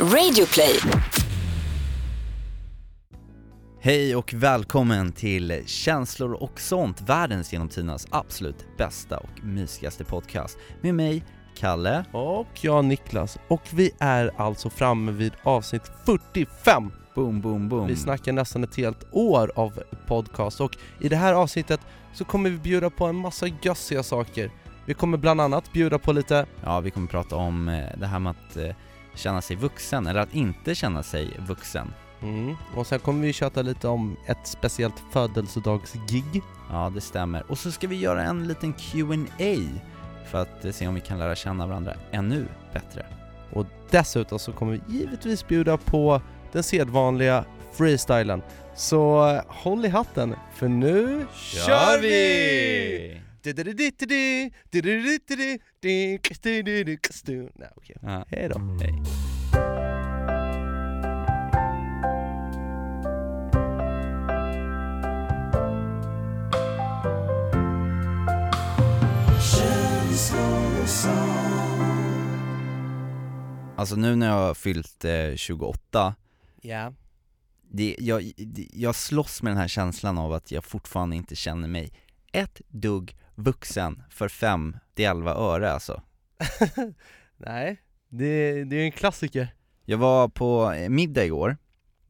Radioplay. Hej och välkommen till Känslor och sånt, världens genom tidernas absolut bästa och mysigaste podcast. Med mig, Kalle. Och jag Niklas, och vi är alltså framme vid avsnitt 45! Boom, boom, boom. Vi snackar nästan ett helt år av podcast och i det här avsnittet så kommer vi bjuda på en massa gössiga saker. Vi kommer bland annat bjuda på lite, Ja, vi kommer prata om eh, det här med att eh, känna sig vuxen, eller att inte känna sig vuxen. mm, och sen kommer vi köta lite om ett speciellt födelsedagsgig. Ja, det stämmer. Och så ska vi göra en liten Q&A för att eh, se om vi kan lära känna varandra ännu bättre. Och dessutom så kommer vi givetvis bjuda på den sedvanliga freestylen. Så eh, håll i hatten, för nu kör vi! Nej okej, Ja. hej då. Hej. Alltså nu när jag har fyllt eh, 28, Ja. det, jag, det, jag slåss med den här känslan av att jag fortfarande inte känner mig ett dugg vuxen för fem till elva öre alltså. Nej, det, det är en klassiker. Jag var på middag igår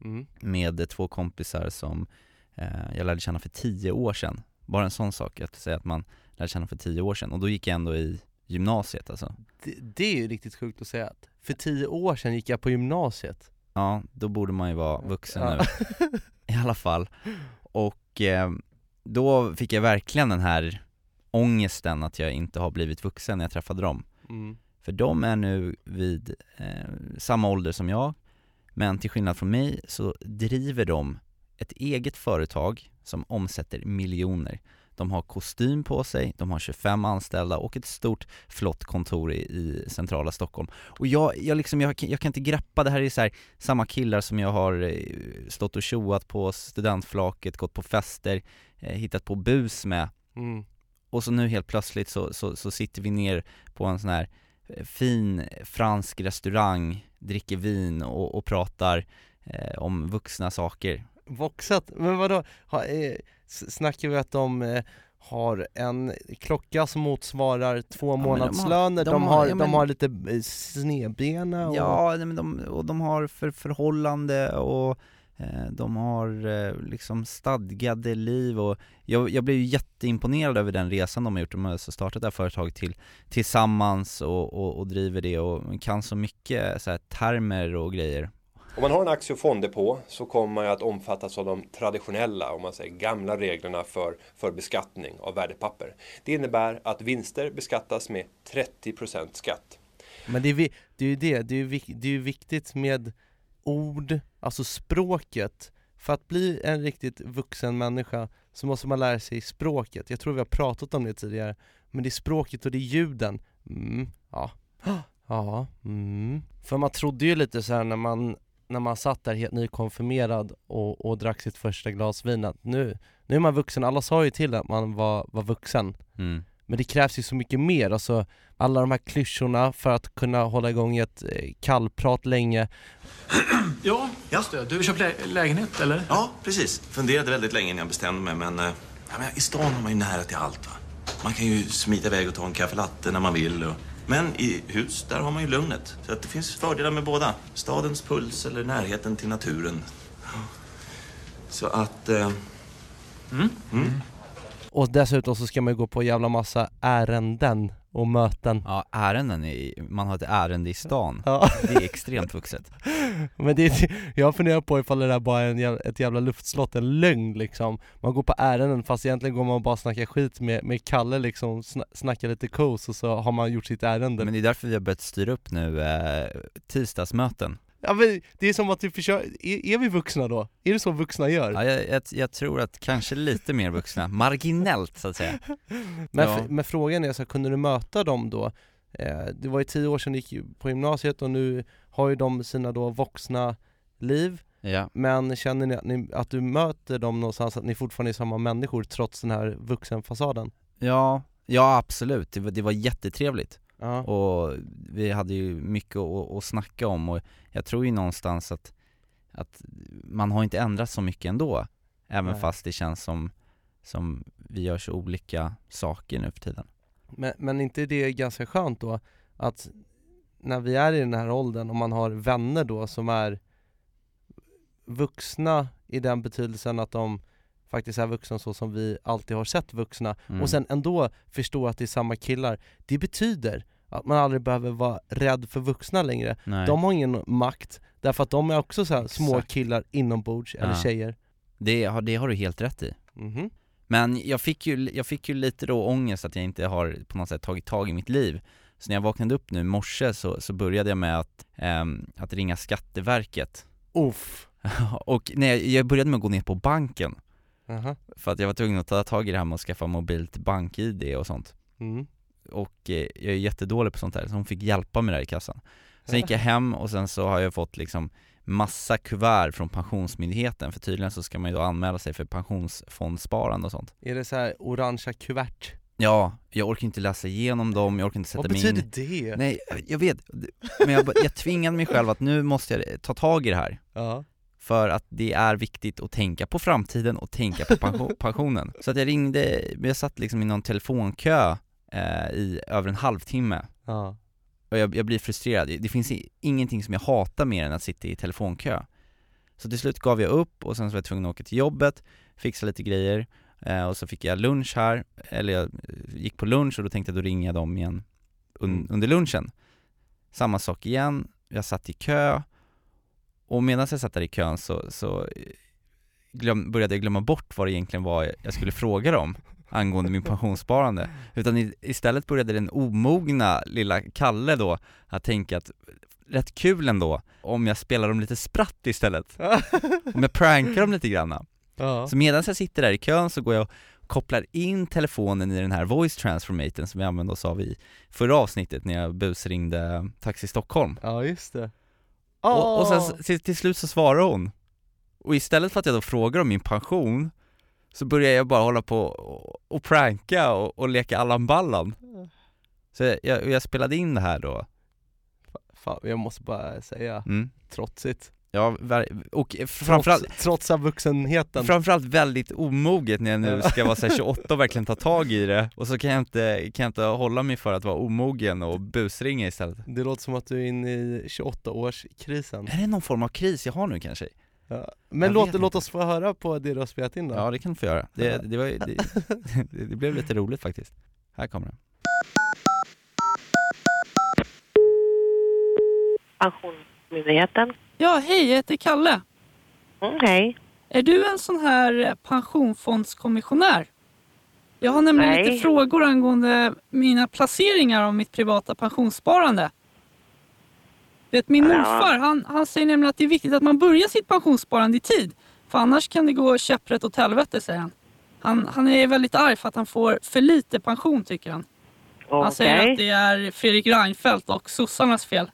Mm. med två kompisar som eh, jag lärde känna för tio år sedan. Bara en sån sak, att säga att man lärde känna för tio år sedan, och då gick jag ändå i gymnasiet alltså. Det, det är ju riktigt sjukt att säga att för tio år sedan gick jag på gymnasiet. Ja, då borde man ju vara vuxen Ja. nu, i alla fall. Och eh, då fick jag verkligen den här ångesten att jag inte har blivit vuxen när jag träffade dem. Mm. För de är nu vid eh, samma ålder som jag, men till skillnad från mig så driver de ett eget företag som omsätter miljoner. De har kostym på sig, de har 25 anställda och ett stort flott kontor i, i centrala Stockholm. Och jag, jag, liksom, jag, kan- jag kan inte greppa, det här är så här, samma killar som jag har eh, stått och tjoat på studentflaket, gått på fester, eh, hittat på bus med Mm. Och så nu helt plötsligt så, så, så sitter vi ner på en sån här eh, fin fransk restaurang, dricker vin och, och pratar eh, om vuxna saker. Voxat, men vadå, ha, eh, snackar vi att de eh, har en klocka som motsvarar två men de har- månadslöner, de, de har- de har lite eh, snedbena och... Ja, men de, och de har för förhållande och de har eh, liksom stadgade liv och jag, jag blev ju jätteimponerad över den resan de har gjort. De har alltså startat det här företaget till, tillsammans och, och, och driver det och kan så mycket så här, termer och grejer. Om man har en aktie och fonddepå så kommer man att omfattas av de traditionella, om man säger gamla reglerna för, för beskattning av värdepapper. Det innebär att vinster beskattas med 30% skatt. Men det är, ju det, det är det är ju viktigt med ord, alltså språket. För att bli en riktigt vuxen människa så måste man lära sig språket. Jag tror vi har pratat om det tidigare. Men det är språket och det är ljuden. Mm, ja. Ja, mm. För man trodde ju lite så här när man, när man satt där helt nykonfirmerad och, och drack sitt första glas vin att nu, nu är man vuxen. Alla sa ju till att man var, var vuxen. Mm. Men det krävs ju så mycket mer, alltså alla de här klyschorna för att kunna hålla igång ett eh, kallprat länge Ja, just det. Du har köpt lä lägenhet, eller? Ja, precis. Funderade väldigt länge innan jag bestämde mig, men, eh, ja, men i stan har man ju nära till allt. Va? Man kan ju smita iväg och ta en kaffe latte när man vill. Och, men i hus, där har man ju lugnet. Så att det finns fördelar med båda. Stadens puls eller närheten till naturen. Så att... Eh, Och dessutom så ska man ju gå på jävla massa ärenden och möten Ja, ärenden, i, man har ett ärende i stan. Ja, Det är extremt vuxet. men det är, jag funderar på ifall det där bara är en, jävla- ett jävla luftslott, en lögn liksom Man går på ärenden fast egentligen går man bara och snackar skit med, med Kalle liksom, sna, snackar lite kos och så har man gjort sitt ärende Men det är därför vi har börjat styra upp nu eh, tisdagsmöten. Ja men det är som att vi försöker, är, är vi vuxna då? Är det så vuxna gör? Ja, jag, jag, jag tror att kanske lite mer vuxna, marginellt så att säga. Men, Ja. men frågan är så här, kunde du möta dem då? Eh, det var ju tio år sedan du gick på gymnasiet och nu har ju de sina då vuxna liv Ja. Men känner ni att, ni att du möter dem någonstans, att ni fortfarande är samma människor trots den här vuxenfasaden? Ja, ja absolut. Det var, det var jättetrevligt. Ja. och vi hade ju mycket att, att snacka om och jag tror ju någonstans att, att man har inte ändrat så mycket ändå Även Nej. fast det känns som, som vi gör så olika saker nu för tiden Men, men inte det är ganska skönt då att när vi är i den här åldern och man har vänner då som är vuxna i den betydelsen att de faktiskt är vuxna så som vi alltid har sett vuxna Mm. och sen ändå förstå att det är samma killar. Det betyder att man aldrig behöver vara rädd för vuxna längre. Nej. De har ingen makt därför att de är också så små killar inombords eller Ja. tjejer. det, har, det har du helt rätt i Mhm. Men jag fick, ju, jag fick ju lite då ångest att jag inte har på något sätt tagit tag i mitt liv Så när jag vaknade upp nu i morse så, så började jag med att, ehm, att ringa Skatteverket Uff. Och nej, jag började med att gå ner på banken Aha. För att jag var tvungen att ta tag i det här med att skaffa mobilt bank-id och sånt Mm. Och eh, jag är jättedålig på sånt här, så hon fick hjälpa mig där i kassan Sen gick jag hem och sen så har jag fått liksom massa kuvert från Pensionsmyndigheten för tydligen så ska man ju då anmäla sig för pensionsfondsparande och sånt Är det så här orangea kuvert? Ja, jag orkar inte läsa igenom dem, jag orkar inte sätta Vad mig betyder in det? Nej, jag vet, men jag, jag tvingade mig själv att nu måste jag ta tag i det här Ja. För att det är viktigt att tänka på framtiden och tänka på pension, pensionen. Så att jag ringde, jag satt liksom i någon telefonkö eh, i över en halvtimme. Ja. och jag, jag blir frustrerad, det finns ingenting som jag hatar mer än att sitta i telefonkö. Så till slut gav jag upp och sen så var jag tvungen att åka till jobbet, fixa lite grejer eh, och så fick jag lunch här, eller jag eh, gick på lunch och då tänkte jag då ringer jag dem igen un, Mm. under lunchen. Samma sak igen, jag satt i kö och medan jag satt där i kön så, så eh, glöm, började jag glömma bort vad det egentligen var jag skulle fråga dem angående min pensionssparande utan istället började den omogna lilla Kalle då att tänka att rätt kul ändå om jag spelar dem lite spratt istället Om jag prankar dem lite grann ja. Så medan jag sitter där i kön så går jag och kopplar in telefonen i den här voice transformaten som vi använde oss av i förra avsnittet när jag busringde Taxi Stockholm ja, just det. Och, och sen till, till slut så svarar hon Och istället för att jag då frågar om min pension Så börjar jag bara hålla på och, och pranka och, och leka Allan Ballan Så jag, jag, jag spelade in det här då Fan, jag måste bara säga, mm. trotsigt. Ja, och framförallt, Trots, trotsa vuxenheten. framförallt väldigt omoget när jag nu ska vara så här 28 och verkligen ta tag i det Och så kan jag inte, kan jag inte hålla mig för att vara omogen och busringa istället Det låter som att du är inne i 28-årskrisen. Är det någon form av kris jag har nu kanske? Ja. Men Jag låt, låt oss få höra på det du har spelat in då. Ja det kan du få göra, det, det, var, det, det, det blev lite roligt faktiskt Här kommer det Pensionsmyndigheten. Ja, hej, jag heter Kalle. Mm, hej. Är du en sån här eh, pensionsfondskommissionär? Jag har nämligen Nej. lite frågor angående mina placeringar av mitt privata pensionssparande. Vet, min Ja. morfar han, han säger nämligen att det är viktigt att man börjar sitt pensionssparande i tid. För annars kan det gå käpprätt åt helvete, säger han. han. Han är väldigt arg för att han får för lite pension, tycker han. Han Okej. säger att det är Fredrik Reinfeldt och sossarnas fel.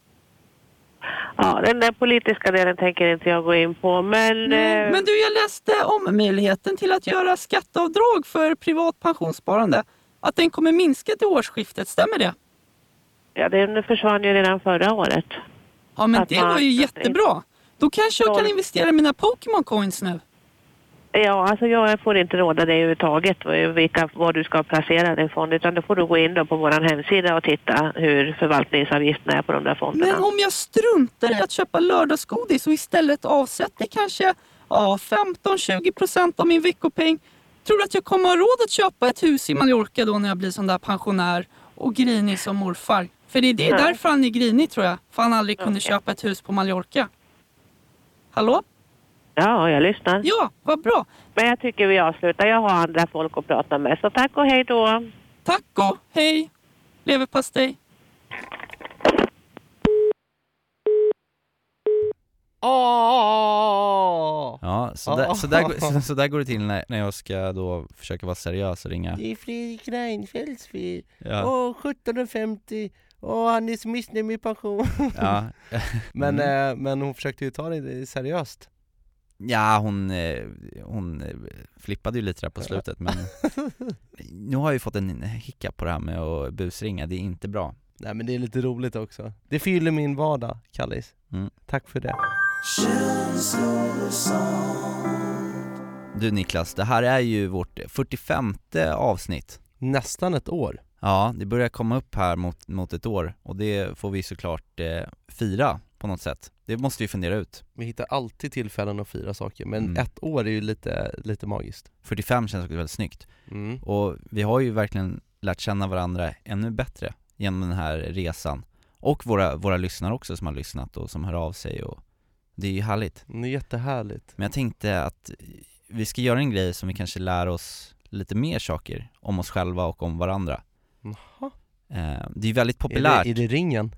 Ja, den där politiska delen tänker inte jag gå in på, men... Nej, eh, Men du, jag läste om möjligheten till att göra skatteavdrag för privat pensionssparande. Att den kommer minska till årsskiftet, stämmer det? Ja, den försvann ju redan förra året. Ja, men Att det man- var ju jättebra. Då kanske jag kan investera i mina Pokémon coins nu. Ja, alltså jag får inte råda dig överhuvudtaget vilka, vad du ska placera din fond, utan då får du gå in då på vår hemsida och titta hur förvaltningsavgifterna är på de där fonderna. Men om jag struntar i att köpa lördagsgodis och istället avsätter kanske ja, 15-20 procent av min veckopeng. Tror du att jag kommer ha råd att köpa ett hus i Mallorca då när jag blir sån där pensionär och grinig som morfar? För det är det, därför han är grinig tror jag. För han aldrig kunde Okej. köpa ett hus på Mallorca. Hallå? Ja, jag lyssnar. Ja, vad bra. Men jag tycker vi avslutar. Jag har andra folk att prata med, så tack och hej då. Tack och hej. Leverpastej. Åh! Ja, så där, så där, går- så, så där går det till när, när jag ska då försöka vara seriös och ringa Det är Fredrik Reinfeldts fel. Ja, Åh, 17.50. Åh, han är så missnöjd med pension. ja, Men, Mm. eh, men hon försökte ju ta det seriöst. Ja hon, eh, hon eh, flippade ju lite där på slutet men Nu har jag ju fått en hiccup på det här med att busringa, det är inte bra Nej men det är lite roligt också. Det fyller min vardag, Kallis. Mm. Tack för det. Du Niklas, det här är ju vårt 45 avsnitt Nästan ett år. Ja, det börjar komma upp här mot, mot ett år och det får vi såklart eh, fira på något sätt. Det måste vi fundera ut. Vi hittar alltid tillfällen att fira saker, men Mm. ett år är ju lite, lite magiskt. 45 känns också väldigt snyggt. Mm. Och vi har ju verkligen lärt känna varandra ännu bättre genom den här resan. Och våra, våra lyssnare också som har lyssnat och som hör av sig och det är ju härligt. Det är jättehärligt. Men jag tänkte att vi ska göra en grej som vi kanske lär oss lite mer saker om oss själva och om varandra. Jaha. Eh, det är ju väldigt populärt. Är det, är det ringen?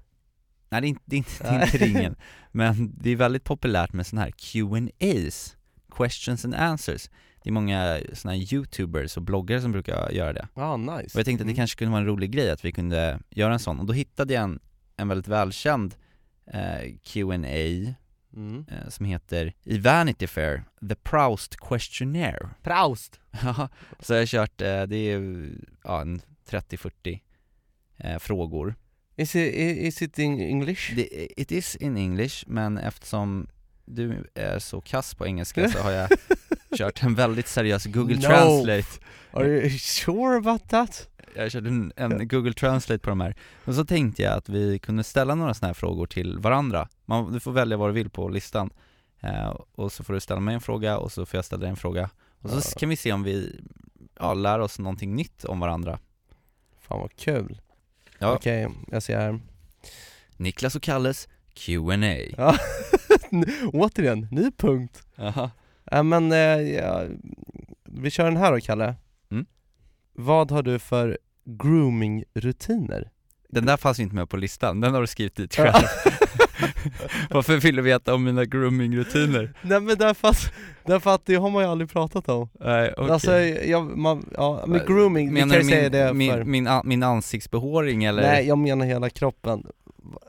Nej det är inte, det är inte, det är inte ringen, men det är väldigt populärt med sådana här Q&As Questions and answers Det är många sådana här youtubers och bloggare som brukar göra det Ja, ah, nice. Och jag tänkte att det Mm. kanske kunde vara en rolig grej att vi kunde göra en sån, och då hittade jag en, en väldigt välkänd eh, Q&A Mm. eh, som heter I Vanity Fair, The Proust Questionnaire Proust! Ja, så jag har kört, eh, det är ja, en 30-40 eh, frågor Is it, is it in English? Det, it is in English, men eftersom du är så kass på engelska så har jag kört en väldigt seriös Google No. Translate Are you sure about that? Jag körde en, en Google Translate på de här Och så tänkte jag att vi kunde ställa några sådana här frågor till varandra Man, Du får välja vad du vill på listan eh, Och så får du ställa mig en fråga och så får jag ställa dig en fråga Och så Ja. kan vi se om vi ja, lär oss någonting nytt om varandra Fan vad kul. Ja. Okej, jag ser här. Niklas och Kalles Q&A Ja. Återigen, ny punkt. Jaha. Ja men, eh, ja, vi kör den här då Kalle. Mm. Vad har du för grooming-rutiner? Den där fanns ju inte med på listan, den har du skrivit dit själv Varför vill du veta om mina grooming-rutiner? Nej men därför att, därför att det har man ju aldrig pratat om. Nej okej Alltså, jag, man, ja, men grooming, vi Menar kan ju säga det min, för min, min ansiktsbehåring eller? Nej jag menar hela kroppen.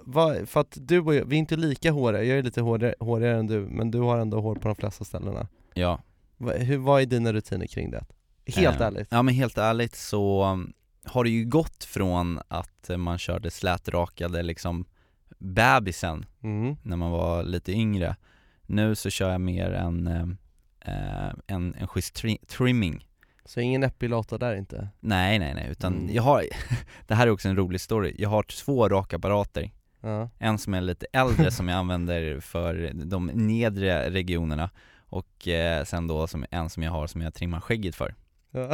Va, för att du och jag, vi är inte lika håriga, jag är lite hårigare, hårigare än du, men du har ändå hår på de flesta ställena. Ja Va, hur, vad är dina rutiner kring det? Helt Eh, ärligt. Ja men helt ärligt så um, har det ju gått från att eh, man körde slätrakade liksom bebisen Mm. när man var lite yngre Nu så kör jag mer en, eh, eh, en, en schysst tri- trimming Så ingen epilator där inte? Nej nej nej, utan Mm. jag har, det här är också en rolig story, jag har två rakapparater Ja. En som är lite äldre som jag använder för de nedre regionerna och eh, sen då som, en som jag har som jag trimmar skägget för.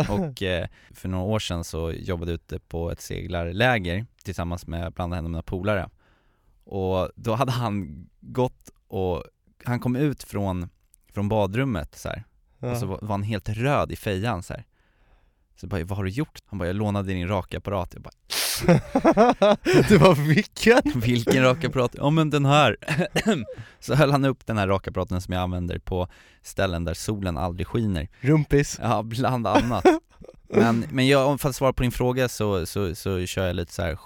Och eh, för några år sedan så jobbade jag ute på ett seglarläger tillsammans med bland annat mina polare Och då hade han gått och, han kom ut från, från badrummet så här. Ja. och så var, var han helt röd i fejan så här. Så jag bara, vad har du gjort? Han bara, jag lånade din rakapparat Jag bara, det var vilken? vilken rakapparat? Ja men den här Så höll han upp den här rakapparaten som jag använder på ställen där solen aldrig skiner Rumpis? Ja, bland annat Men, men jag, för att svara på din fråga så, så, så kör jag lite så här,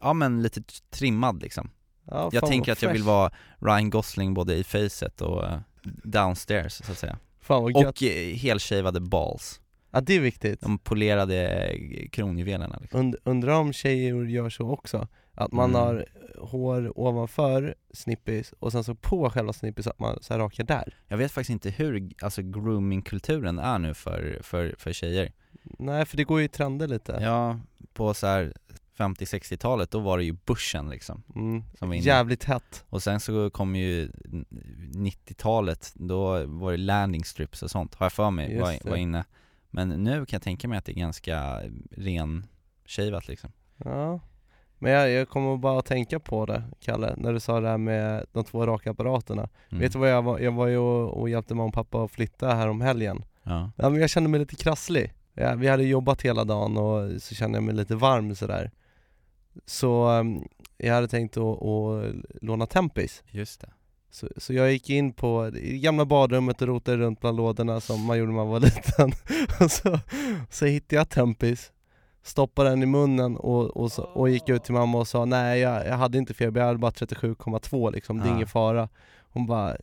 ja men lite trimmad liksom Ja, Jag tänker att jag vill vara Ryan Gosling både i facet och eh, downstairs så att säga Fan vad gött. Och eh, helshavade balls Ja det är viktigt. De polerade eh, kronjuvelerna liksom. Und, undrar om tjejer gör så också? Att man Mm. har hår ovanför snippis och sen så på själva snippis att man så här rakar där? Jag vet faktiskt inte hur, alltså groomingkulturen är nu för, för, för tjejer Nej för det går ju i trender lite. Ja, på så här 50-60-talet då var det ju börsen liksom Mm. som var inne. Jävligt hett. Och sen så kom ju 90-talet, då var det landing strips och sånt, har jag för mig, Just var, var inne Men nu kan jag tänka mig att det är ganska renshavat liksom Ja. Men jag, jag kommer bara att tänka på det, Kalle, när du sa det här med de två rakapparaterna. Mm. Vet du vad jag var? Jag var ju och, och hjälpte mamma och pappa att flytta här om helgen. Ja, Ja men jag kände mig lite krasslig. Ja, vi hade jobbat hela dagen och så kände jag mig lite varm sådär. Så um, jag hade tänkt att, att låna Tempis. just det Så, så jag gick in på det gamla badrummet och rotade runt bland lådorna som man gjorde när man var liten. och så, så hittade jag Tempis, stoppade den i munnen och, och, så, och gick ut till mamma och sa nej jag, jag hade inte feber, jag hade bara 37,2 liksom, det är ingen fara. Hon bara,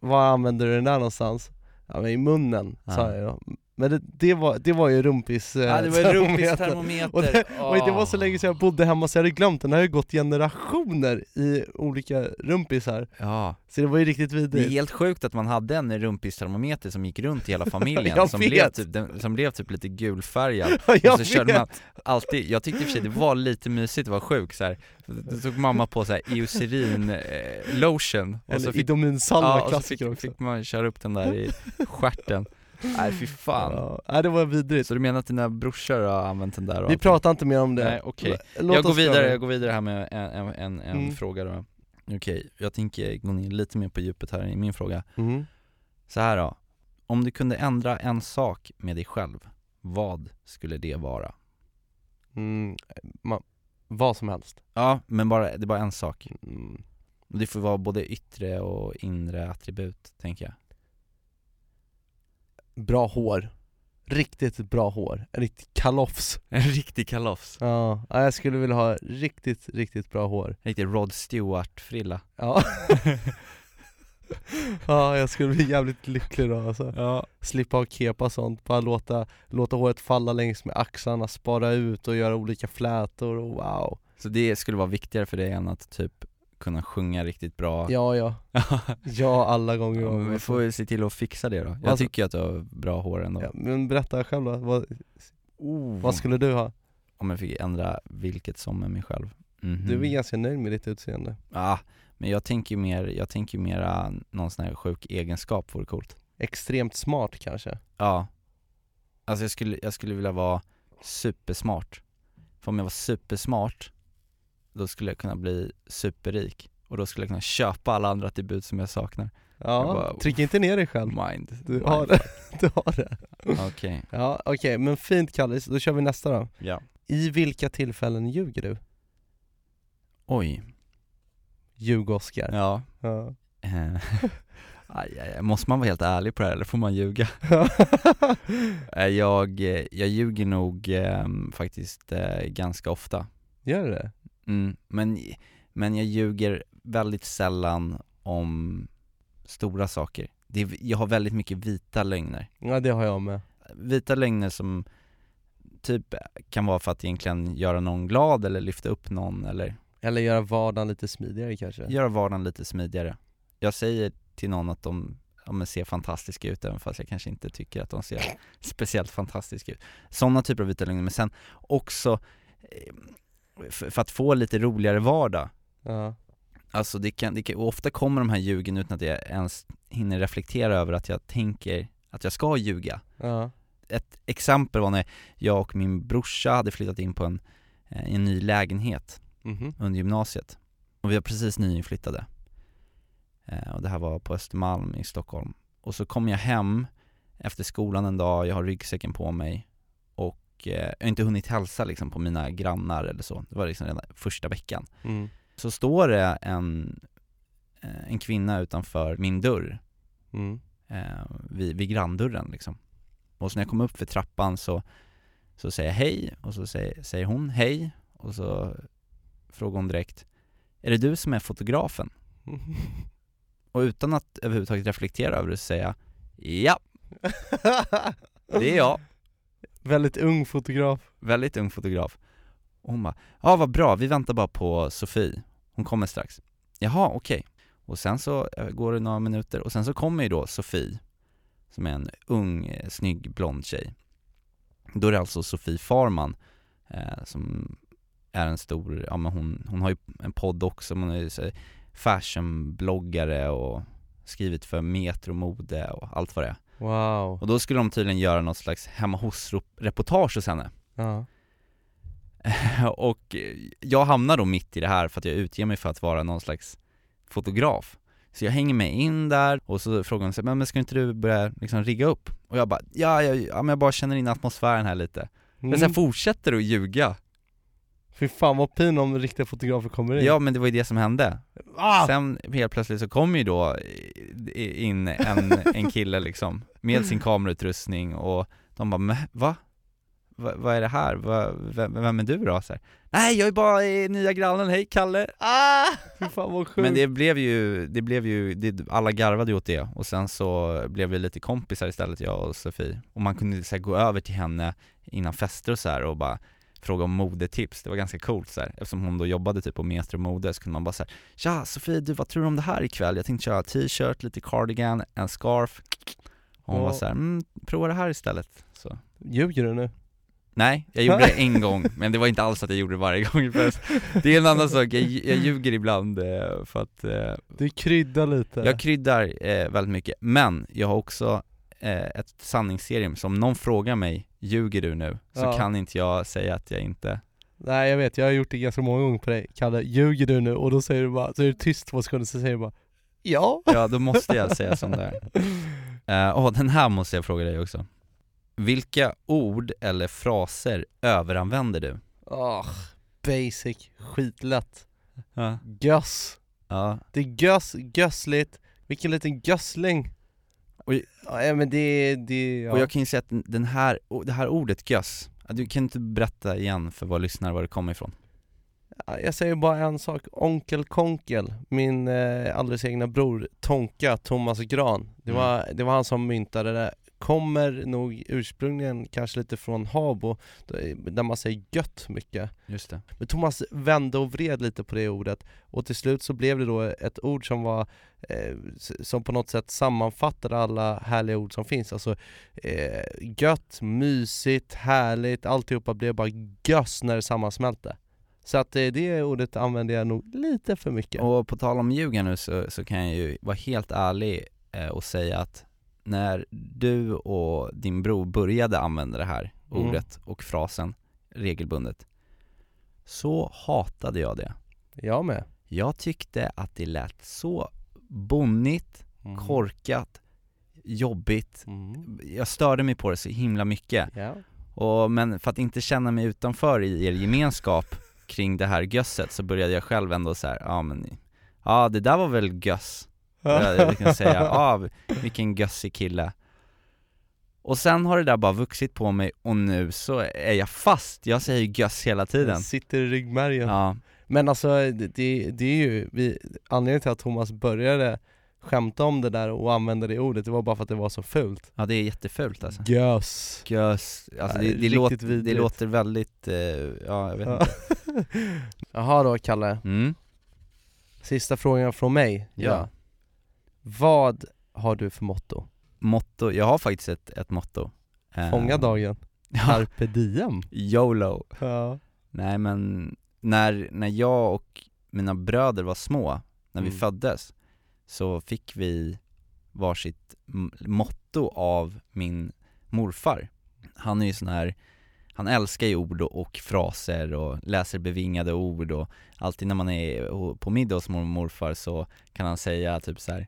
var använder du den där någonstans? Ja men i munnen, sa Ja. jag då. Men det, det, var, det var ju rumpis eh, Ja det var termometer. rumpistermometer, Och det, och det var så länge sedan jag bodde hemma så jag hade glömt den, det har ju gått generationer i olika rumpisar. Ja, Så det var ju riktigt det är vidrigt. helt sjukt att man hade en rumpistermometer som gick runt i hela familjen, Jag som, vet. blev typ, den, som blev typ lite gulfärgad. Ja, jag och så körde vet. man alltid, jag tyckte i och för sig det var lite mysigt att vara sjuk så här. Då tog mamma på så här eucerin eh, lotion. Och så Eller fick, Idominsalva, ja, och så klassiker fick, också. fick man köra upp den där i stjärten Nej fy fan ja. Nej det var vidrigt Så du menar att dina brorsor har använt den där och Vi pratar inte mer om det Nej okej, Låt jag går vidare, jag går vidare här med en, en, en, Mm. fråga då Okej, jag tänker gå ner lite mer på djupet här i min fråga mm. Så här då, om du kunde ändra en sak med dig själv, vad skulle det vara? Mm. Ma- vad som helst Ja, men bara, det är bara en sak mm. Det får vara både yttre och inre attribut, tänker jag Bra hår. Riktigt bra hår, en riktig kalofs. En riktig kalofs, Ja, ja, jag skulle vilja ha riktigt, riktigt bra hår. En riktig Rod Stewart-frilla. Ja. Ja, jag skulle bli jävligt lycklig då alltså. Ja, Slippa ha kepa och sånt, bara låta, låta håret falla längs med axlarna, spara ut och göra olika flätor och wow. Så det skulle vara viktigare för dig än att typ kunna sjunga riktigt bra Ja, ja, ja alla gånger Ja, men vi får ju se till att fixa det då. Jag Alltså- tycker att du har bra hår ändå ja, Men berätta själv då, vad, oh. vad skulle du ha? Om jag fick ändra vilket som med mig själv Mhm. Du är ganska nöjd med ditt utseende? Ja, men jag tänker mer, jag tänker mera någon sån här sjuk egenskap vore coolt Extremt smart kanske? Ja Alltså jag skulle, jag skulle vilja vara supersmart För om jag var supersmart Då skulle jag kunna bli superrik Och då skulle jag kunna köpa alla andra attribut som jag saknar. Ja, Jag bara, tryck inte ner dig själv. Mind Du har det, du har det. Okej, Ja, okej, men fint Kallis, då kör vi nästa då. Ja. I vilka tillfällen ljuger du? Oj, Ljug-Oskar ja. Ja. Aj, aj, aj. Måste man vara helt ärlig på det här eller får man ljuga? Eh, jag, eh, jag ljuger nog eh, faktiskt eh, ganska ofta. Gör du det? Mm, men, men jag ljuger väldigt sällan om stora saker. Det är, Jag har väldigt mycket vita lögner. Ja det har jag med. Vita lögner som typ kan vara för att egentligen göra någon glad eller lyfta upp någon eller Eller göra vardagen lite smidigare kanske. Göra vardagen lite smidigare. Jag säger till någon att de ja, men ser fantastiska ut även fast jag kanske inte tycker att de ser speciellt fantastiska ut. Sådana typer av vita lögner, men sen också eh, för, att få lite roligare vardag. Ja, Alltså det kan, det kan, och ofta kommer de här ljugen utan att jag ens hinner reflektera över att jag tänker att jag ska ljuga. Ja, Ett exempel var när jag och min brorsa hade flyttat in på en, eh, en ny lägenhet mhm, under gymnasiet. Och vi var precis nyinflyttade. Eh, Och det här var på Östermalm i Stockholm. Och så kom jag hem efter skolan en dag, jag har ryggsäcken på mig Och eh, jag har inte hunnit hälsa liksom på mina grannar eller så. Det var liksom redan första veckan. Mm, Så står det en, eh, en kvinna utanför min dörr mm, eh, vid, vid granndörren liksom. Och så när jag kom upp för trappan så, så säger jag hej och så säger, säger hon hej och så frågar hon direkt Är det du som är fotografen? Och utan att överhuvudtaget reflektera över det så säger jag Ja, det är jag, Väldigt ung fotograf. Väldigt ung fotograf. Och hon bara, ja vad bra, vi väntar bara på Sofie, hon kommer strax. Jaha, okej. Och sen så eh, går det några minuter och sen så kommer ju då Sofie Som är en ung, eh, snygg, blond tjej. Då är det alltså Sofie Farman eh, Som är en stor, ja men hon, hon har ju en podd också, hon är ju fashionbloggare och skrivit för Metro mode och allt vad det är. Wow, Och då skulle de tydligen göra något slags hemma hos-reportage hos henne. Ja, och jag hamnar då mitt i det här för att jag utger mig för att vara någon slags fotograf. Så jag hänger med in där och så frågar hon sig, men ska inte du börja liksom rigga upp? Och jag bara, ja, ja, ja men jag bara känner in atmosfären här lite. Men sen mm. fortsätter att ljuga Fy fan vad pin om riktiga fotografer kommer in Ja men det var ju det som hände ah! Sen helt plötsligt så kom ju då in en, en kille liksom Med sin kamerautrustning och de bara, men va? vad, vad är det här? Vad, vem, vem är du då? Så här, Nej jag är bara eh, nya grannen, hej Kalle! Ah! Fy fan vad sjukt. Men det blev ju, det blev ju, det, alla garvade ju åt det och sen så blev vi lite kompisar istället jag och Sofie Och man kunde så här, gå över till henne innan fester och så här och bara fråga om modetips, det var ganska coolt så här. Eftersom hon då jobbade typ på Metro Mode så kunde man bara säga Tja Sofie, du vad tror du om det här ikväll? Jag tänkte köra t-shirt, lite cardigan, en scarf Och hon Ja. var så här, mm, prova det här istället så Ljuger du nu? Nej, jag gjorde det en gång, men det var inte alls att jag gjorde det varje gång Det är en annan sak, jag, jag ljuger ibland eh, för att eh, Du kryddar lite. jag kryddar eh, väldigt mycket, men jag har också eh, ett sanningsserium, så om någon frågar mig, ljuger du nu? Så Ja. kan inte jag säga att jag inte Nej jag vet, jag har gjort det ganska många gånger på dig. Kalle, ljuger du nu? Och då säger du bara, så är du tyst två sekunder, så säger du bara Ja. Ja, då måste jag säga som det är eh, Åh, den här måste jag fråga dig också Vilka ord eller fraser överanvänder du? Ah, basic, skitlätt. Ja, Göss. ja. Det är göss, gössligt. Vilken liten gössling. Oj. Ja men det, det, ja. Och jag kan ju säga att den här, det här ordet göss, ja, du kan inte berätta igen för våra lyssnare var det kommer ifrån? Ja, Jag säger bara en sak, Onkel Konkel, min eh, alldeles egna bror Tonka, Thomas Gran det Mm. var, det var han som myntade det Kommer nog ursprungligen kanske lite från Habo, där man säger gött mycket. Just det. Men Thomas vände och vred lite på det ordet och till slut så blev det då ett ord som var eh, som på något sätt sammanfattade alla härliga ord som finns. Alltså eh, gött, mysigt, härligt, alltihopa blev bara göss när det sammansmälte. Så att eh, det ordet använder jag nog lite för mycket. Och på tal om ljuga nu så, så kan jag ju vara helt ärlig eh, och säga att när du och din bror började använda det här Mm. ordet och frasen regelbundet så hatade jag det. Jag med Jag tyckte att det lät så bonnigt, Mm. korkat, jobbigt. mm. Jag störde mig på det så himla mycket. Ja. Och, men för att inte känna mig utanför i er gemenskap kring det här gösset så började jag själv ändå så här, ja men Ja det där var väl göss Jag, jag kan säga, ja vilken gössig kille. Och sen har det där bara vuxit på mig och nu så är jag fast, jag säger göss hela tiden. Det sitter i ryggmärgen. Ja, Men alltså det, det, det är ju, vi, anledningen till att Thomas började skämta om det där och använda det ordet, det var bara för att det var så fult. Ja det är jättefult alltså. Gös Göss, alltså det, det, riktigt låter, det låter väldigt, eh, ja jag vet Ja. inte. Jaha då Kalle, mm. sista frågan från mig. Ja. Vad har du för motto? Motto, jag har faktiskt ett, ett motto Eh, Fånga dagen, carpe diem YOLO ja. Nej men, när, när jag och mina bröder var små, när vi Mm. föddes, så fick vi varsitt motto av min morfar Han är ju sån här, han älskar ju ord och, och fraser och läser bevingade ord och alltid när man är på middag hos mormor och morfar så kan han säga typ så här.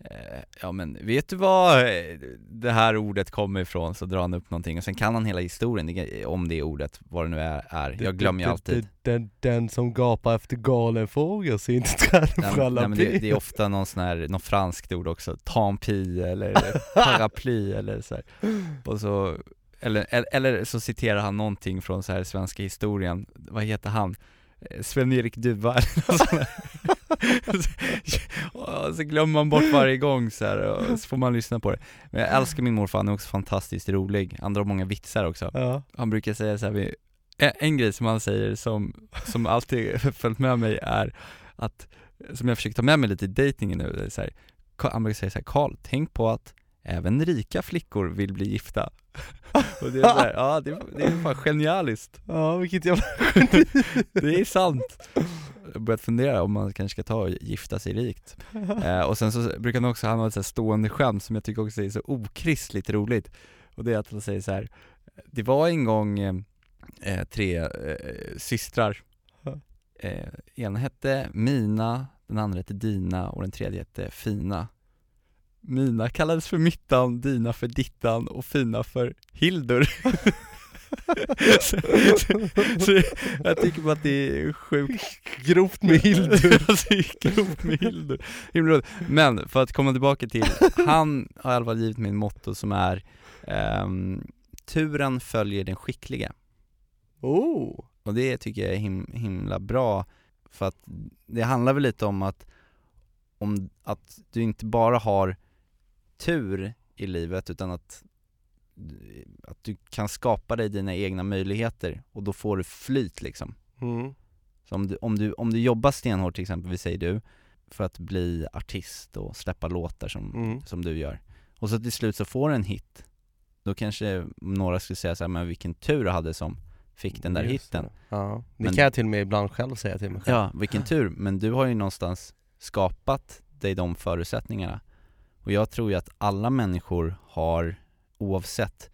Eh, Ja men vet du var eh, det här ordet kommer ifrån? Så drar han upp någonting och sen kan han hela historien om det ordet, vad det nu är, jag glömmer ju alltid Den, den som gapar efter galen fågel ser inte träden men- skälla nej, men det, det är ofta någon sån här, något franskt ord också, tampi eller paraply eller så här. Och så, eller, eller, eller så citerar han någonting från så här svenska historien, vad heter han? Eh, Sven-Erik Duva eller något sånt där. Och så glömmer man bort varje gång så här, och så får man lyssna på det Men jag älskar min morfar, han är också fantastiskt rolig, han drar många vitsar också Ja. han brukar säga så här, vi- en, grej som han säger som, som alltid följt med mig är att, som jag försöker ta med mig lite i dejtingen nu, så här, han brukar säga så här, Karl, tänk på att även rika flickor vill bli gifta. Och det är så här, ja det, det är fan genialiskt. ja, vilket jävla Det är sant. Jag har börjat fundera om man kanske ska ta och gifta sig rikt. Eh, och sen så brukar han också, han ha ett stående skämt som jag tycker också är så okristligt roligt. Och det är att han säger så här. det var en gång eh, tre eh, systrar. Eh, ena hette Mina, den andra hette Dina och den tredje hette Fina. Mina kallades för Mittan, Dina för Dittan och Fina för Hildur. så, så, så jag tycker bara att det är sjukt grovt med Hildur alltså, grovt med Hildur. Men för att komma tillbaka till, han har i alla fall givit mig en motto som är ehm, turen följer den skicklige. Oh! Och det tycker jag är him himla bra för att det handlar väl lite om att, om att du inte bara har tur i livet utan att, att du kan skapa dig dina egna möjligheter och då får du flyt liksom. Mm. Så om du, om du, om du jobbar stenhårt till exempel, vi säger du, för att bli artist och släppa låtar som, Mm. som du gör och så till slut så får du en hit då kanske några skulle säga så här, men vilken tur du hade som fick den där Just hitten det. Ja, det Men- kan jag till och med ibland själv säga till mig själv. Ja, vilken tur, men du har ju någonstans skapat dig de förutsättningarna och jag tror ju att alla människor har, oavsett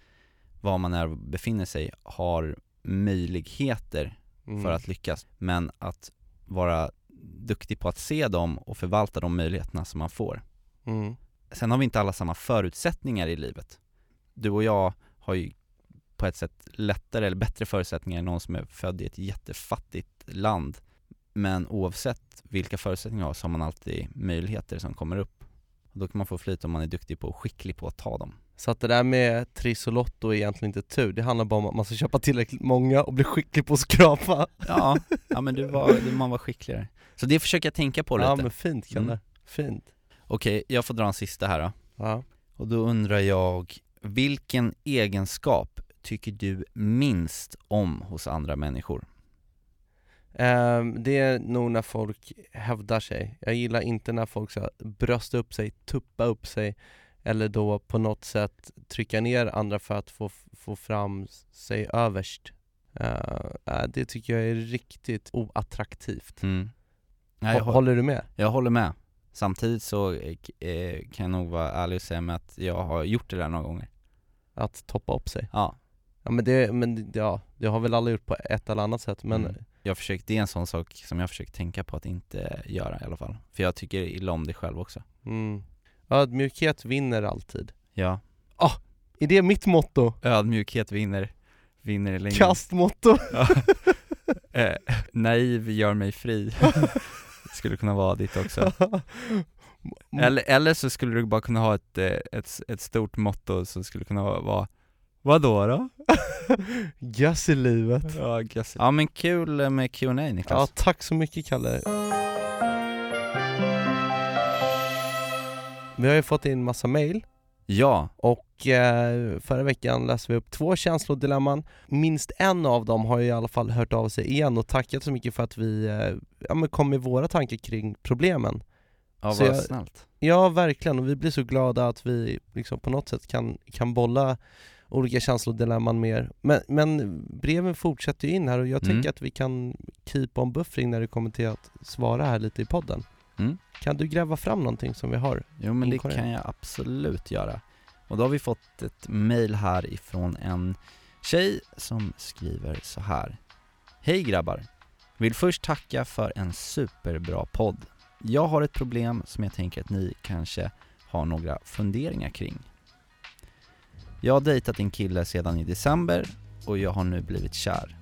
var man är och befinner sig, har möjligheter Mm. för att lyckas. Men att vara duktig på att se dem och förvalta de möjligheterna som man får. Mm. Sen har vi inte alla samma förutsättningar i livet. Du och jag har ju på ett sätt lättare eller bättre förutsättningar än någon som är född i ett jättefattigt land. Men oavsett vilka förutsättningar man har så har man alltid möjligheter som kommer upp och Då kan man få flyt om man är duktig på och skicklig på att ta dem. Så att det där med Triss och Lotto är egentligen inte tur, det handlar bara om att man ska köpa tillräckligt många och bli skicklig på att skrapa. Ja, ja men du var, du, man var skickligare. Så det försöker jag tänka på lite. Ja men fint Kalle, Mm. fint. Okej, jag får dra en sista här då. Ja, Och då undrar jag, vilken egenskap tycker du minst om hos andra människor? Ehm, det är nog när folk hävdar sig. Jag gillar inte när folk så här, bröstar upp sig, tuppa upp sig eller då på något sätt trycka ner andra för att få, få fram sig överst. Eh, det tycker jag är riktigt oattraktivt. Mm. Nej, jag, Hå- hå- Håller du med? jag håller med Samtidigt så eh, eh, kan jag nog vara ärlig och säga med att jag har gjort det där några gånger Att toppa upp sig? Ja, Ja men det, men ja, det har väl alla gjort på ett eller annat sätt men Mm. Jag försöker, det är en sån sak som jag försöker tänka på att inte göra i alla fall För jag tycker illa om det själv också mm. Ödmjukhet vinner alltid. Ja, Är det mitt motto? ödmjukhet vinner, vinner i längden Kastmotto? Ja. eh, Naiv gör mig fri Skulle kunna vara ditt också Eller, eller så skulle du bara kunna ha ett, eh, ett, ett stort motto som skulle kunna vara Vadå då? Göss i livet. Ja, guess. ja men kul med Q&A Ja, Niklas tack så mycket Kalle. Vi har ju fått in massa mail Ja, och eh, förra veckan läste vi upp två känslodilemman. Minst en av dem har ju i alla fall hört av sig igen och tackat så mycket för att vi eh, ja, men kom med våra tankar kring problemen. ja Så vad jag- snällt Ja, verkligen. Och vi blir så glada att vi liksom på något sätt kan, kan bolla olika känslodilemman mer. Men, men breven fortsätter ju in här och jag Mm. tänker att vi kan keep on buffering när det kommer till att svara här lite i podden. Mm. Kan du gräva fram någonting som vi har? Jo men det Inkorrekt. kan jag absolut göra Och då har vi fått ett mail här ifrån en tjej som skriver så här Hej grabbar! Vill först tacka för en superbra podd Jag har ett problem som jag tänker att ni kanske har några funderingar kring jag har dejtat en kille sedan i december och jag har nu blivit kär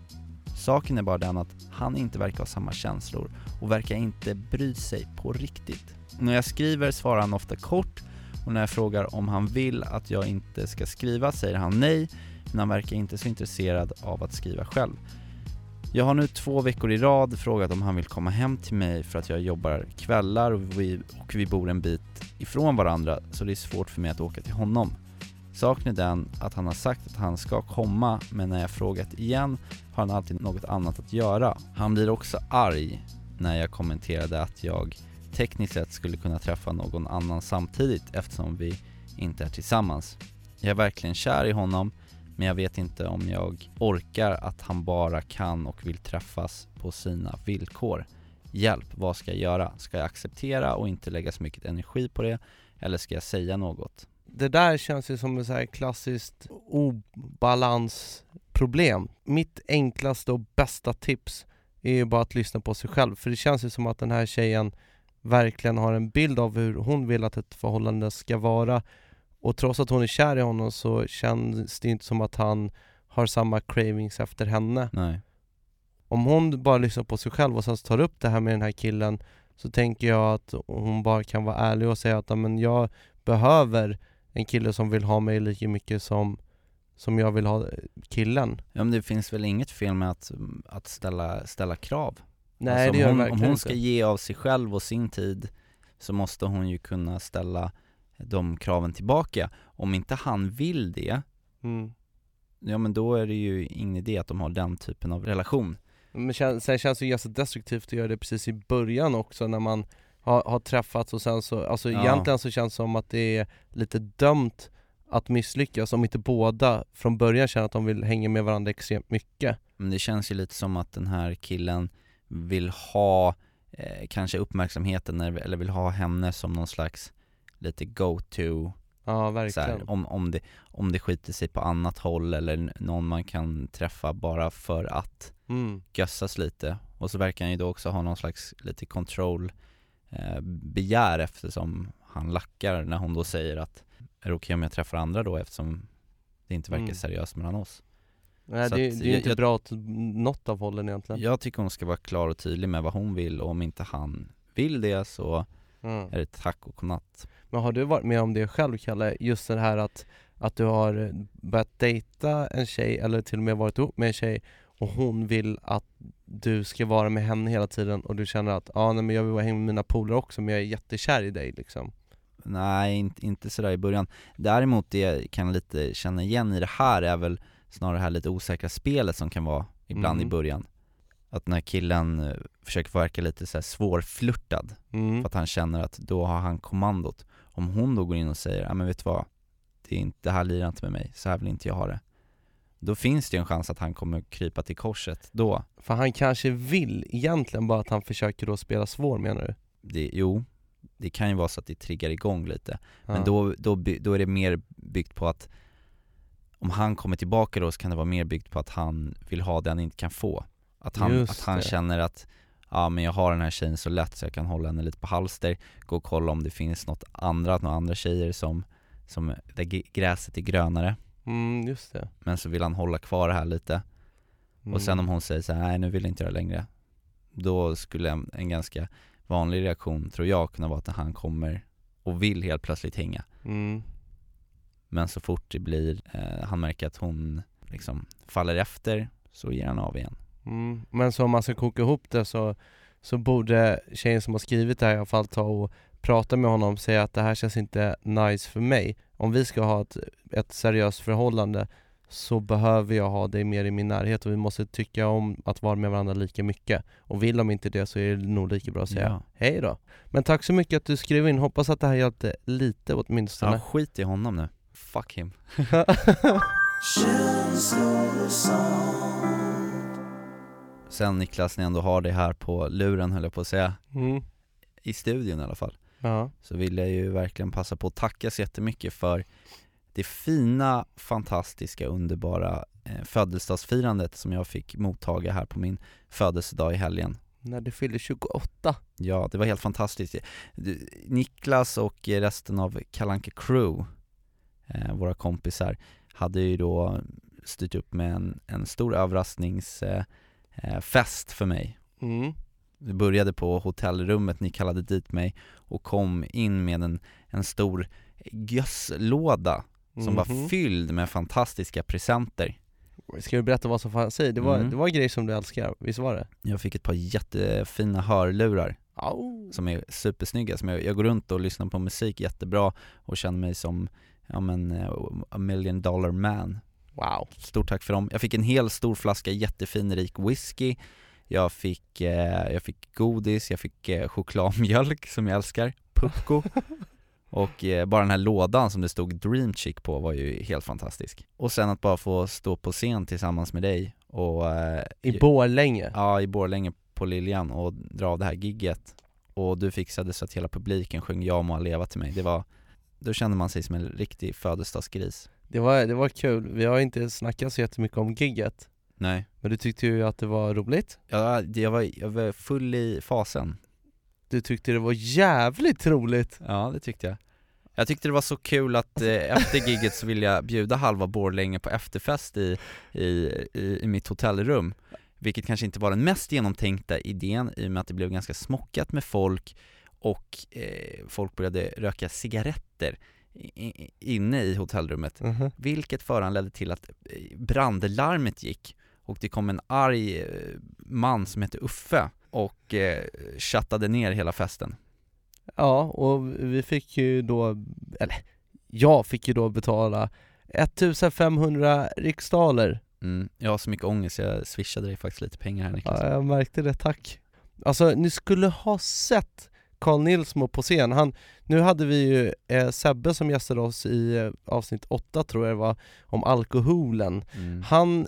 Saken är bara den att han inte verkar ha samma känslor och verkar inte bry sig på riktigt. När jag skriver svarar han ofta kort och när jag frågar om han vill att jag inte ska skriva säger han nej, men han verkar inte så intresserad av att skriva själv. Jag har nu två veckor i rad frågat om han vill komma hem till mig för att jag jobbar kvällar och vi, och vi bor en bit ifrån varandra så det är svårt för mig att åka till honom. Saken är den att han har sagt att han ska komma men när jag frågat igen har han alltid något annat att göra. Han blir också arg när jag kommenterade att jag tekniskt sett skulle kunna träffa någon annan samtidigt eftersom vi inte är tillsammans. Jag är verkligen kär i honom men jag vet inte om jag orkar att han bara kan och vill träffas på sina villkor. Hjälp, vad ska jag göra? Ska jag acceptera och inte lägga så mycket energi på det? Eller ska jag säga något? Det där känns ju som ett så här klassiskt obalansproblem. Mitt enklaste och bästa tips är ju bara att lyssna på sig själv. För det känns ju som att den här tjejen verkligen har en bild av hur hon vill att ett förhållande ska vara. Och trots att hon är kär i honom så känns det inte som att han har samma cravings efter henne. Nej. Om hon bara lyssnar på sig själv och sen tar upp det här med den här killen så tänker jag att hon bara kan vara ärlig och säga att "Ja, men jag behöver en kille som vill ha mig lika mycket som, som jag vill ha killen. Ja men det finns väl inget fel med att, att ställa, ställa krav? Nej Alltså, det gör hon, verkligen Om hon ska ge av sig själv och sin tid så måste hon ju kunna ställa de kraven tillbaka. Om inte han vill det, Mm. ja men då är det ju ingen idé att de har den typen av relation. Men sen känns det ju ganska destruktivt att göra det precis i början också när man har, har träffats och sen så, alltså Ja. egentligen så känns det som att det är lite dömt att misslyckas om inte båda från början känner att de vill hänga med varandra extremt mycket. Men det känns ju lite som att den här killen vill ha eh, kanske uppmärksamheten eller vill ha henne som någon slags lite go-to Ja verkligen. här, om, om, det, om det skiter sig på annat håll eller någon man kan träffa bara för att Mm. gössas lite och så verkar han ju då också ha någon slags lite control begär eftersom han lackar när hon då säger att är det okej om jag träffar andra då eftersom det inte verkar Mm. seriöst mellan oss Nej Så det, att det är ju inte jag- bra åt något av hållen egentligen. Jag tycker hon ska vara klar och tydlig med vad hon vill och om inte han vill det så Mm. är det tack och godnatt Men har du varit med om det själv Kalle? Just det här att, att du har börjat dejta en tjej eller till och med varit ihop med en tjej och hon vill att du ska vara med henne hela tiden och du känner att ja nej, men jag vill vara hemma med mina polare också men jag är jättekär i dig liksom Nej, inte, inte sådär i början. Däremot det jag kan lite känna igen i det här är väl snarare det här lite osäkra spelet som kan vara ibland Mm. i början. Att när killen eh, försöker verka lite så här svårflörtad mm. för att han känner att då har han kommandot. Om hon då går in och säger, ja men vet du vad? Det, är inte, det här lirar inte med mig, så här vill inte jag ha det. Då finns det ju en chans att han kommer krypa till korset då. För han kanske vill egentligen bara att han försöker då spela svår menar du? Det, jo, det kan ju vara så att det triggar igång lite. Ja. Men då, då, då är det mer byggt på att om han kommer tillbaka då så kan det vara mer byggt på att han vill ha det han inte kan få. Att han, Just att han det. känner att ja men jag har den här tjejen så lätt så jag kan hålla henne lite på halster, gå och kolla om det finns något andra, några andra tjejer som, som där gräset är grönare. Mm, just det Men så vill han hålla kvar det här lite. mm. Och sen om hon säger så här, nej nu vill jag inte göra det längre. Då skulle en, en ganska vanlig reaktion tror jag kunna vara att han kommer och vill helt plötsligt hänga. mm. Men så fort det blir, eh, han märker att hon liksom faller efter så ger han av igen. Mm. Men så om man ska koka ihop det så, så borde tjejen som har skrivit det här i alla fall ta och prata med honom och säga att det här känns inte nice för mig. Om vi ska ha ett, ett seriöst förhållande så behöver jag ha dig mer i min närhet och vi måste tycka om att vara med varandra lika mycket. Och vill de inte det så är det nog lika bra att säga Ja. hej då. Men tack så mycket att du skrev in, hoppas att det här hjälpte lite åtminstone. Ja, skit i honom nu. Fuck him. Sen Niklas, jag ändå har dig här på luren höll jag på att säga, mm. i studion i alla fall, Ja. så vill jag ju verkligen passa på att tacka så jättemycket för det fina, fantastiska, underbara eh, födelsedagsfirandet som jag fick mottaga här på min födelsedag i helgen. När du fyllde 28. Ja, det var helt fantastiskt. Niklas och resten av Kalanka Crew, eh, våra kompisar, hade ju då styrt upp med en, en stor överraskningsfest eh, eh, för mig. Mm. Det började på hotellrummet, ni kallade dit mig och kom in med en, en stor gösslåda som var Mhm. fylld med fantastiska presenter. Ska du berätta vad som fanns i? Det var, Mm. det var grejer som du älskar, visst var det? Jag fick ett par jättefina hörlurar Au. som är supersnygga, som jag, jag går runt och lyssnar på musik jättebra och känner mig som, ja men, eh, a million dollar man. Wow. Stort tack för dem. Jag fick en hel stor flaska jättefin rik whisky, jag fick, eh, jag fick godis, jag fick eh, chokladmjölk som jag älskar, Pucko Och eh, bara den här lådan som det stod Dream Chick på var ju helt fantastisk. Och sen att bara få stå på scen tillsammans med dig och eh, I Borlänge. Ja, i Borlänge på Liljan och dra av det här gigget. Och du fixade så att hela publiken sjöng Ja må leva till mig, det var Då kände man sig som en riktig födelsedagsgris. Det var, det var kul, vi har inte snackat så jättemycket om gigget Nej. Men du tyckte ju att det var roligt. Ja, jag var, jag var full i fasen. Du tyckte det var jävligt roligt. Ja, det tyckte jag. Jag tyckte det var så kul att eh, efter gigget så ville jag bjuda halva Borlänge på efterfest i, i, i, i mitt hotellrum. Vilket kanske inte var den mest genomtänkta idén i och med att det blev ganska smockat med folk och eh, folk började röka cigaretter inne i hotellrummet. Mhm. vilket föranledde till att eh, brandlarmet gick och det kom en arg eh, man som hette Uffe och eh, chattade ner hela festen. Ja, och vi fick ju då, eller jag fick ju då betala 1500 riksdaler Mm, jag har så mycket ångest, jag swishade dig faktiskt lite pengar här Niklas. Ja, jag märkte det, tack. Alltså, ni skulle ha sett Carl Nilsmo på scen. Han, nu hade vi ju eh, Sebbe som gästade oss i eh, avsnitt 8 tror jag det var, om alkoholen. Mm. Han,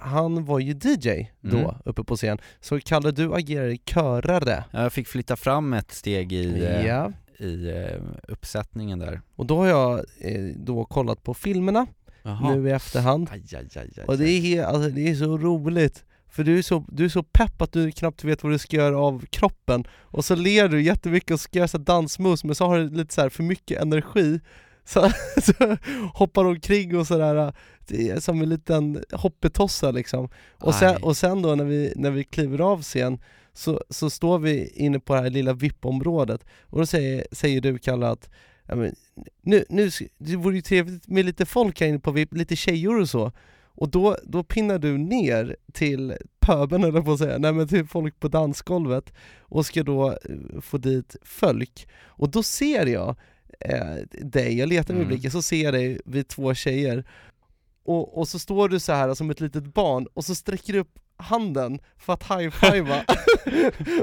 han var ju DJ då, Mm. uppe på scen. Så Kalle, du agerade körare. Ja, Jag fick flytta fram ett steg i, eh, Ja. i eh, uppsättningen där. Och då har jag eh, då kollat på filmerna Jaha. nu i efterhand. Aj, aj, aj, Och det är, alltså, det är så roligt, för du är så, du är så pepp att du knappt vet vad du ska göra av kroppen Och så ler du jättemycket och ska göra dansmoves, men så har du lite så för mycket energi Så, så hoppar omkring och sådär, är som en liten hoppetossa liksom. Och sen, och sen då när vi, när vi kliver av scen så, så står vi inne på det här lilla VIP-området och då säger, säger du Kalle att ja, men, nu, nu, det vore ju trevligt med lite folk här inne på VIP, lite tjejer och så. Och då, då pinnar du ner till pöben eller på att säga, nej men till folk på dansgolvet och ska då eh, få dit folk. Och då ser jag eh, dig, jag letar Mm. blicken, så ser jag dig vid två tjejer och, och så står du så här som ett litet barn och så sträcker du upp handen för att high-fivea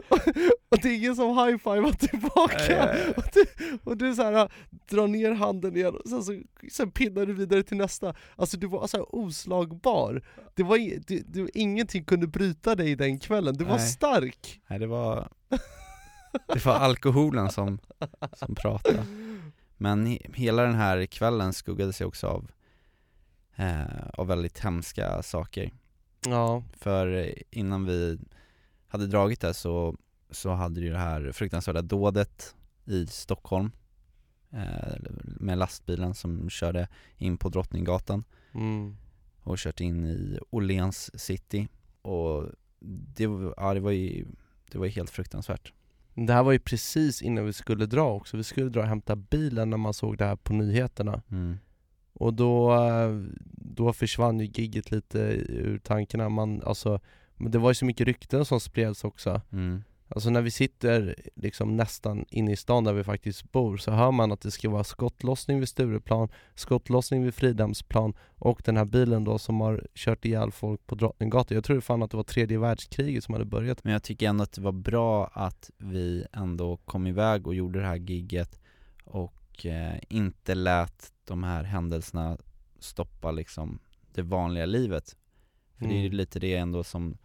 och, och det är ingen som high-fivar tillbaka och du, och du så här, drar ner handen igen och sen, så, sen pinnar du vidare till nästa Alltså du var så här oslagbar det var, du, du, Ingenting kunde bryta dig den kvällen, du var Nej. stark! Nej det var, det var alkoholen som, som pratade. Men he- hela den här kvällen skuggade sig också av, eh, av väldigt hemska saker. Ja, För innan vi hade dragit det så, så hade ju det här fruktansvärda dådet i Stockholm eh, med lastbilen som körde in på Drottninggatan mm. och kört in i Åhléns city och det, ja, det var ju det var ju helt fruktansvärt. Det här var ju precis innan vi skulle dra också, vi skulle dra och hämta bilen när man såg det här på nyheterna Mm. Och då, eh, då försvann ju gigget lite ur tankarna, man, alltså, men det var ju så mycket rykten som spreds också Mm. Alltså när vi sitter liksom nästan inne i stan där vi faktiskt bor så hör man att det ska vara skottlossning vid Stureplan, skottlossning vid Fridhemsplan och den här bilen då som har kört ihjäl folk på Drottninggatan. Jag tror fan att det var tredje världskriget som hade börjat. Men jag tycker ändå att det var bra att vi ändå kom iväg och gjorde det här gigget och eh, inte lät de här händelserna stoppa liksom det vanliga livet. För det är ju Mm. lite det ändå som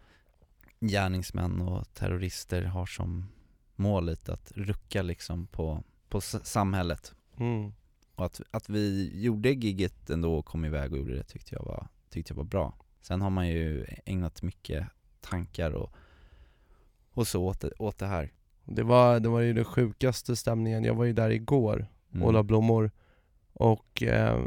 gärningsmän och terrorister har som mål lite, att rucka liksom på, på samhället. Mm. Och att, att vi gjorde gigget ändå och kom iväg och gjorde det tyckte jag var, tyckte jag var bra. Sen har man ju ägnat mycket tankar och, och så åt det, åt det här. Det var, det var ju den sjukaste stämningen, jag var ju där igår Mm. och la blommor och eh,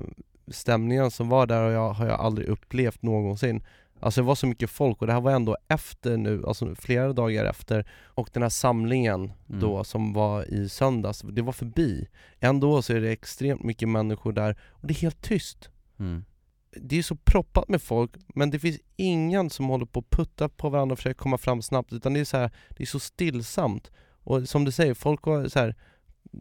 stämningen som var där har jag, har jag aldrig upplevt någonsin Alltså det var så mycket folk och det här var ändå efter nu, alltså flera dagar efter och den här samlingen Mm. då som var i söndags, det var förbi Ändå så är det extremt mycket människor där och det är helt tyst Mm. det är så proppat med folk, men det finns ingen som håller på att putta på varandra och försöker komma fram snabbt, utan det är så här, det är så stillsamt. Och som du säger, folk har så här,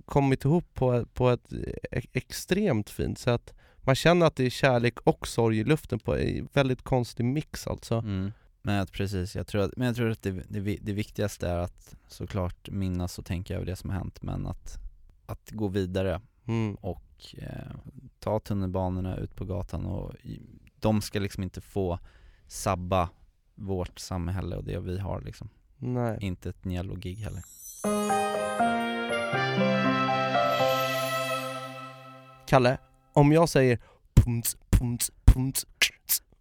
kommit ihop på, på ett e- extremt fint sätt. Man känner att det är kärlek och sorg i luften på en väldigt konstig mix alltså. Mm. Men att precis, jag tror att, men jag tror att det, det, det viktigaste är att såklart minnas och tänka över det som har hänt men att, att gå vidare Mm. och eh, ta tunnelbanorna ut på gatan och de ska liksom inte få sabba vårt samhälle och det vi har liksom. Nej. Inte ett Niello-gig heller. Kalle, om jag säger pumts, pumts, pumts,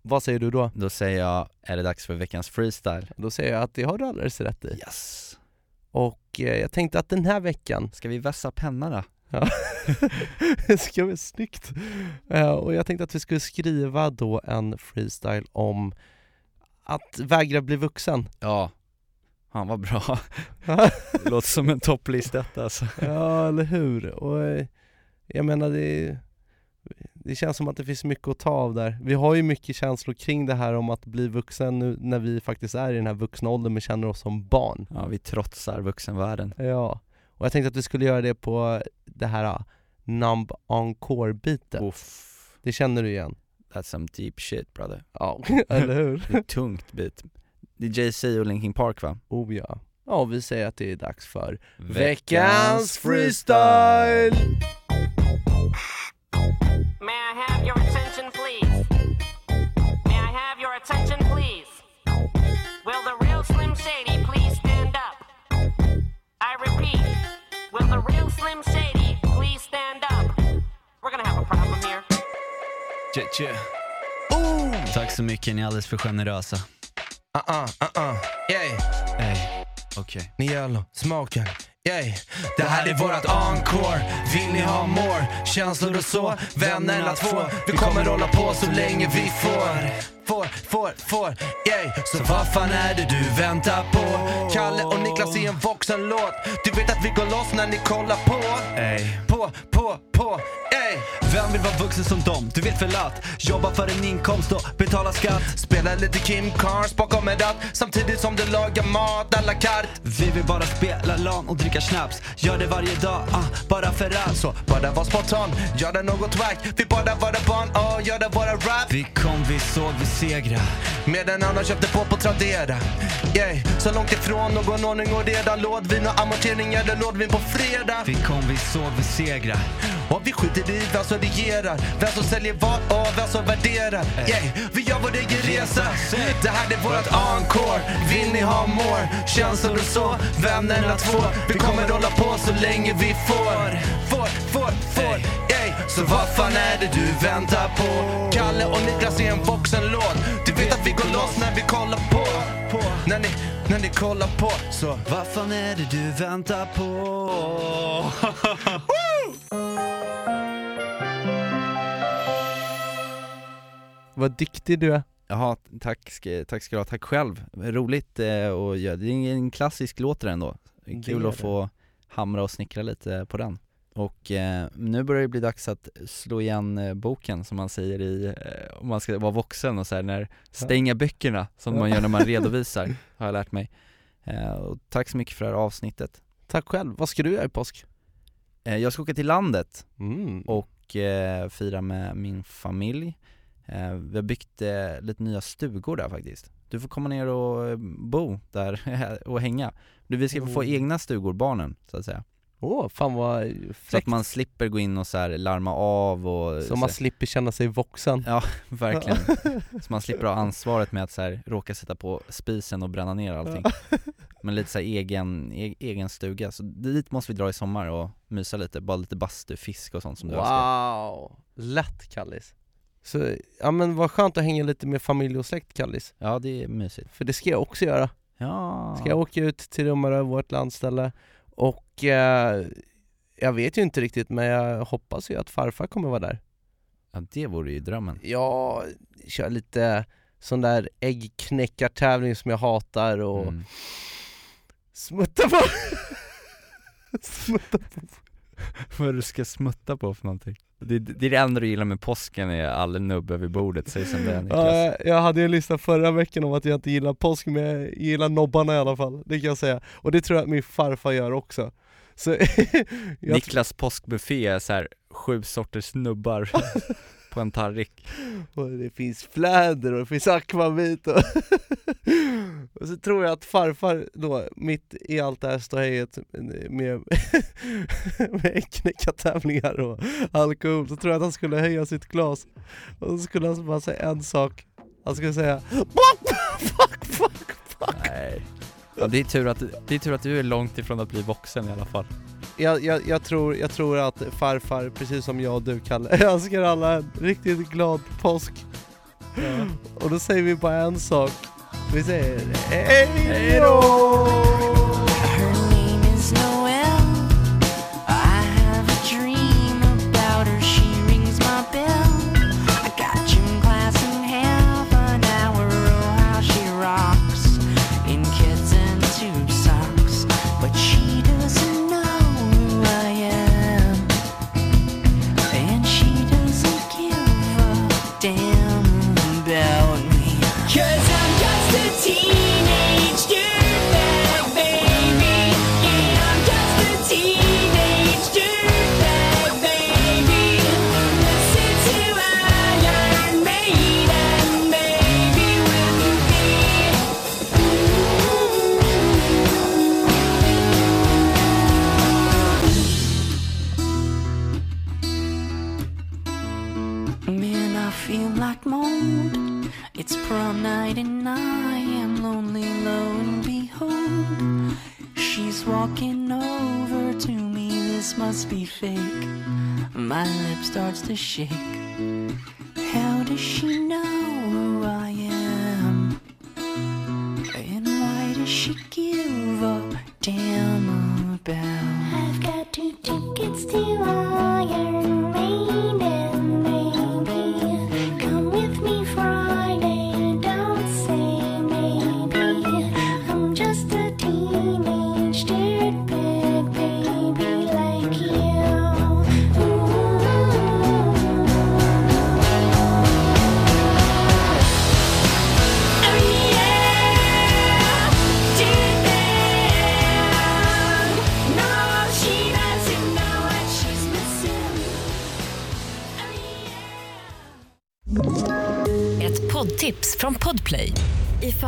vad säger du då? Då säger jag, är det dags för veckans freestyle? Då säger jag att det har du alldeles rätt i. Yes! Och eh, jag tänkte att den här veckan Ska vi vässa pennorna? Ja, det ska bli snyggt. Eh, och jag tänkte att vi skulle skriva då en freestyle om att vägra bli vuxen. Ja, han var bra. Låter som en topplist detta alltså. ja, eller hur? Och, eh, jag menar det, det känns som att det finns mycket att ta av där. Vi har ju mycket känslor kring det här om att bli vuxen nu när vi faktiskt är i den här vuxna åldern men känner oss som barn. Ja, vi trotsar vuxenvärlden. Ja, och jag tänkte att vi skulle göra det på det här uh, Numb Encore-bitet. Uff, Det känner du igen? that's some deep shit brother. Ja, eller hur? Det är ett tungt bit. Det är Jay-Z och Linkin Park va? Oh ja. Ja, vi säger att det är dags för Veckans freestyle! May I have your attention, please? May I have your attention, please? Will the real Slim Shady please stand up? I repeat, will the real Slim Shady please stand up? We're gonna have a problem here. Tje, tje. Tack så mycket, ni är alldeles för generösa. Uh-uh, uh-uh, yay, Ey, okej. ni smaken, yay. Det här är vårat encore, vill ni ha more? Känslor och så, vännerna två. Vi kommer hålla på så länge vi får. Får, får, får, yay. Så vad fan är det du väntar på? Kalle och Niklas i en Voxen-låt Du vet att vi går loss när ni kollar på. På, på, på, yay vem vill vara vuxen som dem? Du vet väl att jobba för en inkomst och betala skatt? Spela lite Kim Carnes bakom en ratt Samtidigt som du lagar mat à la carte. Vi vill bara spela LAN och dricka snaps. Gör det varje dag, ah, bara för att. Så bara var spontan, göra något wack. Vi bara vara barn ah, och göra våra rap. Vi kom, vi såg, vi segra. Med en annan köpte på på Tradera. Yeah så långt ifrån någon ordning och redan Lådvin och amortering eller lådvin på fredag. Vi kom, vi såg, vi segra. Och vi skiter i vem som regerar Vem som säljer vad och vem som värderar. Yay, vi gör vår egen resa Det här är vårat encore. Vill ni ha more? Känslor och så, vännerna två. Vi kommer hålla på så länge vi får. Får, får, får. Yay, så vad fan är det du väntar på? Kalle och Niklas i en Voxen-låt Du vet att vi går loss när vi kollar på, på. När, ni, när ni kollar på. Så Vad fan är det du väntar på? Vad duktig du är. Jaha, tack tack ska du ha, tack själv. Roligt eh, och ja, det är en klassisk låt det ändå. Det Kul att det. få hamra och snickra lite på den. Och eh, nu börjar det bli dags att slå igen eh, boken som man säger i, eh, om man ska vara vuxen och så här, när stänga böckerna som man gör när man redovisar, har jag lärt mig. Eh, och tack så mycket för det här avsnittet. Tack själv. Vad ska du göra i påsk? Eh, jag ska åka till landet Mm. och fira med min familj. Eh, vi har byggt eh, lite nya stugor där faktiskt. Du får komma ner och eh, bo där och hänga. Vi ska få Oh. egna stugor, barnen, så att säga. Åh, fan vad Så att fräckt. man slipper gå in och så larma av och Så man slipper känna sig vuxen. Ja, verkligen. Så man slipper ha ansvaret med att så här, råka sätta på spisen och bränna ner allting. Men lite så här egen, e- egen stuga, så dit måste vi dra i sommar och mysa lite, bara lite bastu, fisk och sånt som du älskar. Wow, lätt Kallis. Så, ja men vad skönt att hänga lite med familj och släkt Kallis. Ja, det är mysigt. För det ska jag också göra. Ja. Ska jag åka ut till Rummarö, vårt landställe och eh, jag vet ju inte riktigt men jag hoppas ju att farfar kommer vara där. Ja, det vore ju drömmen. Jag kör lite sån där äggknäckartävling som jag hatar och Mm. smutta på smutta på Vad du ska smutta på för någonting? Det, det är det enda du gillar med påsken är all nubb över bordet, säg som det är Niklas. Ja, jag hade ju en lista förra veckan om att jag inte gillar påsk men jag gillar nobbarna i alla fall, det kan jag säga. Och det tror jag att min farfar gör också. Så Niklas påskbuffé är så här sju sorters nubbar på en tallrik. Och det finns fläder och det finns akvavit och, och så tror jag att farfar då, mitt i allt det här ståhejet med, med knäckartävlingar och alkohol, så tror jag att han skulle höja sitt glas och så skulle han bara säga en sak Han skulle säga fuck, fuck, fuck, fuck Nej. Ja, det, är tur att, det är tur att du är långt ifrån att bli vuxen i alla fall. Jag, jag, jag, tror, jag tror att farfar, precis som jag och du Kalle, önskar alla en riktigt glad påsk. Och då säger vi bara en sak. Vi säger hej då! I am lonely, lo and behold. She's walking over to me, this must be fake. My lip starts to shake. How does she know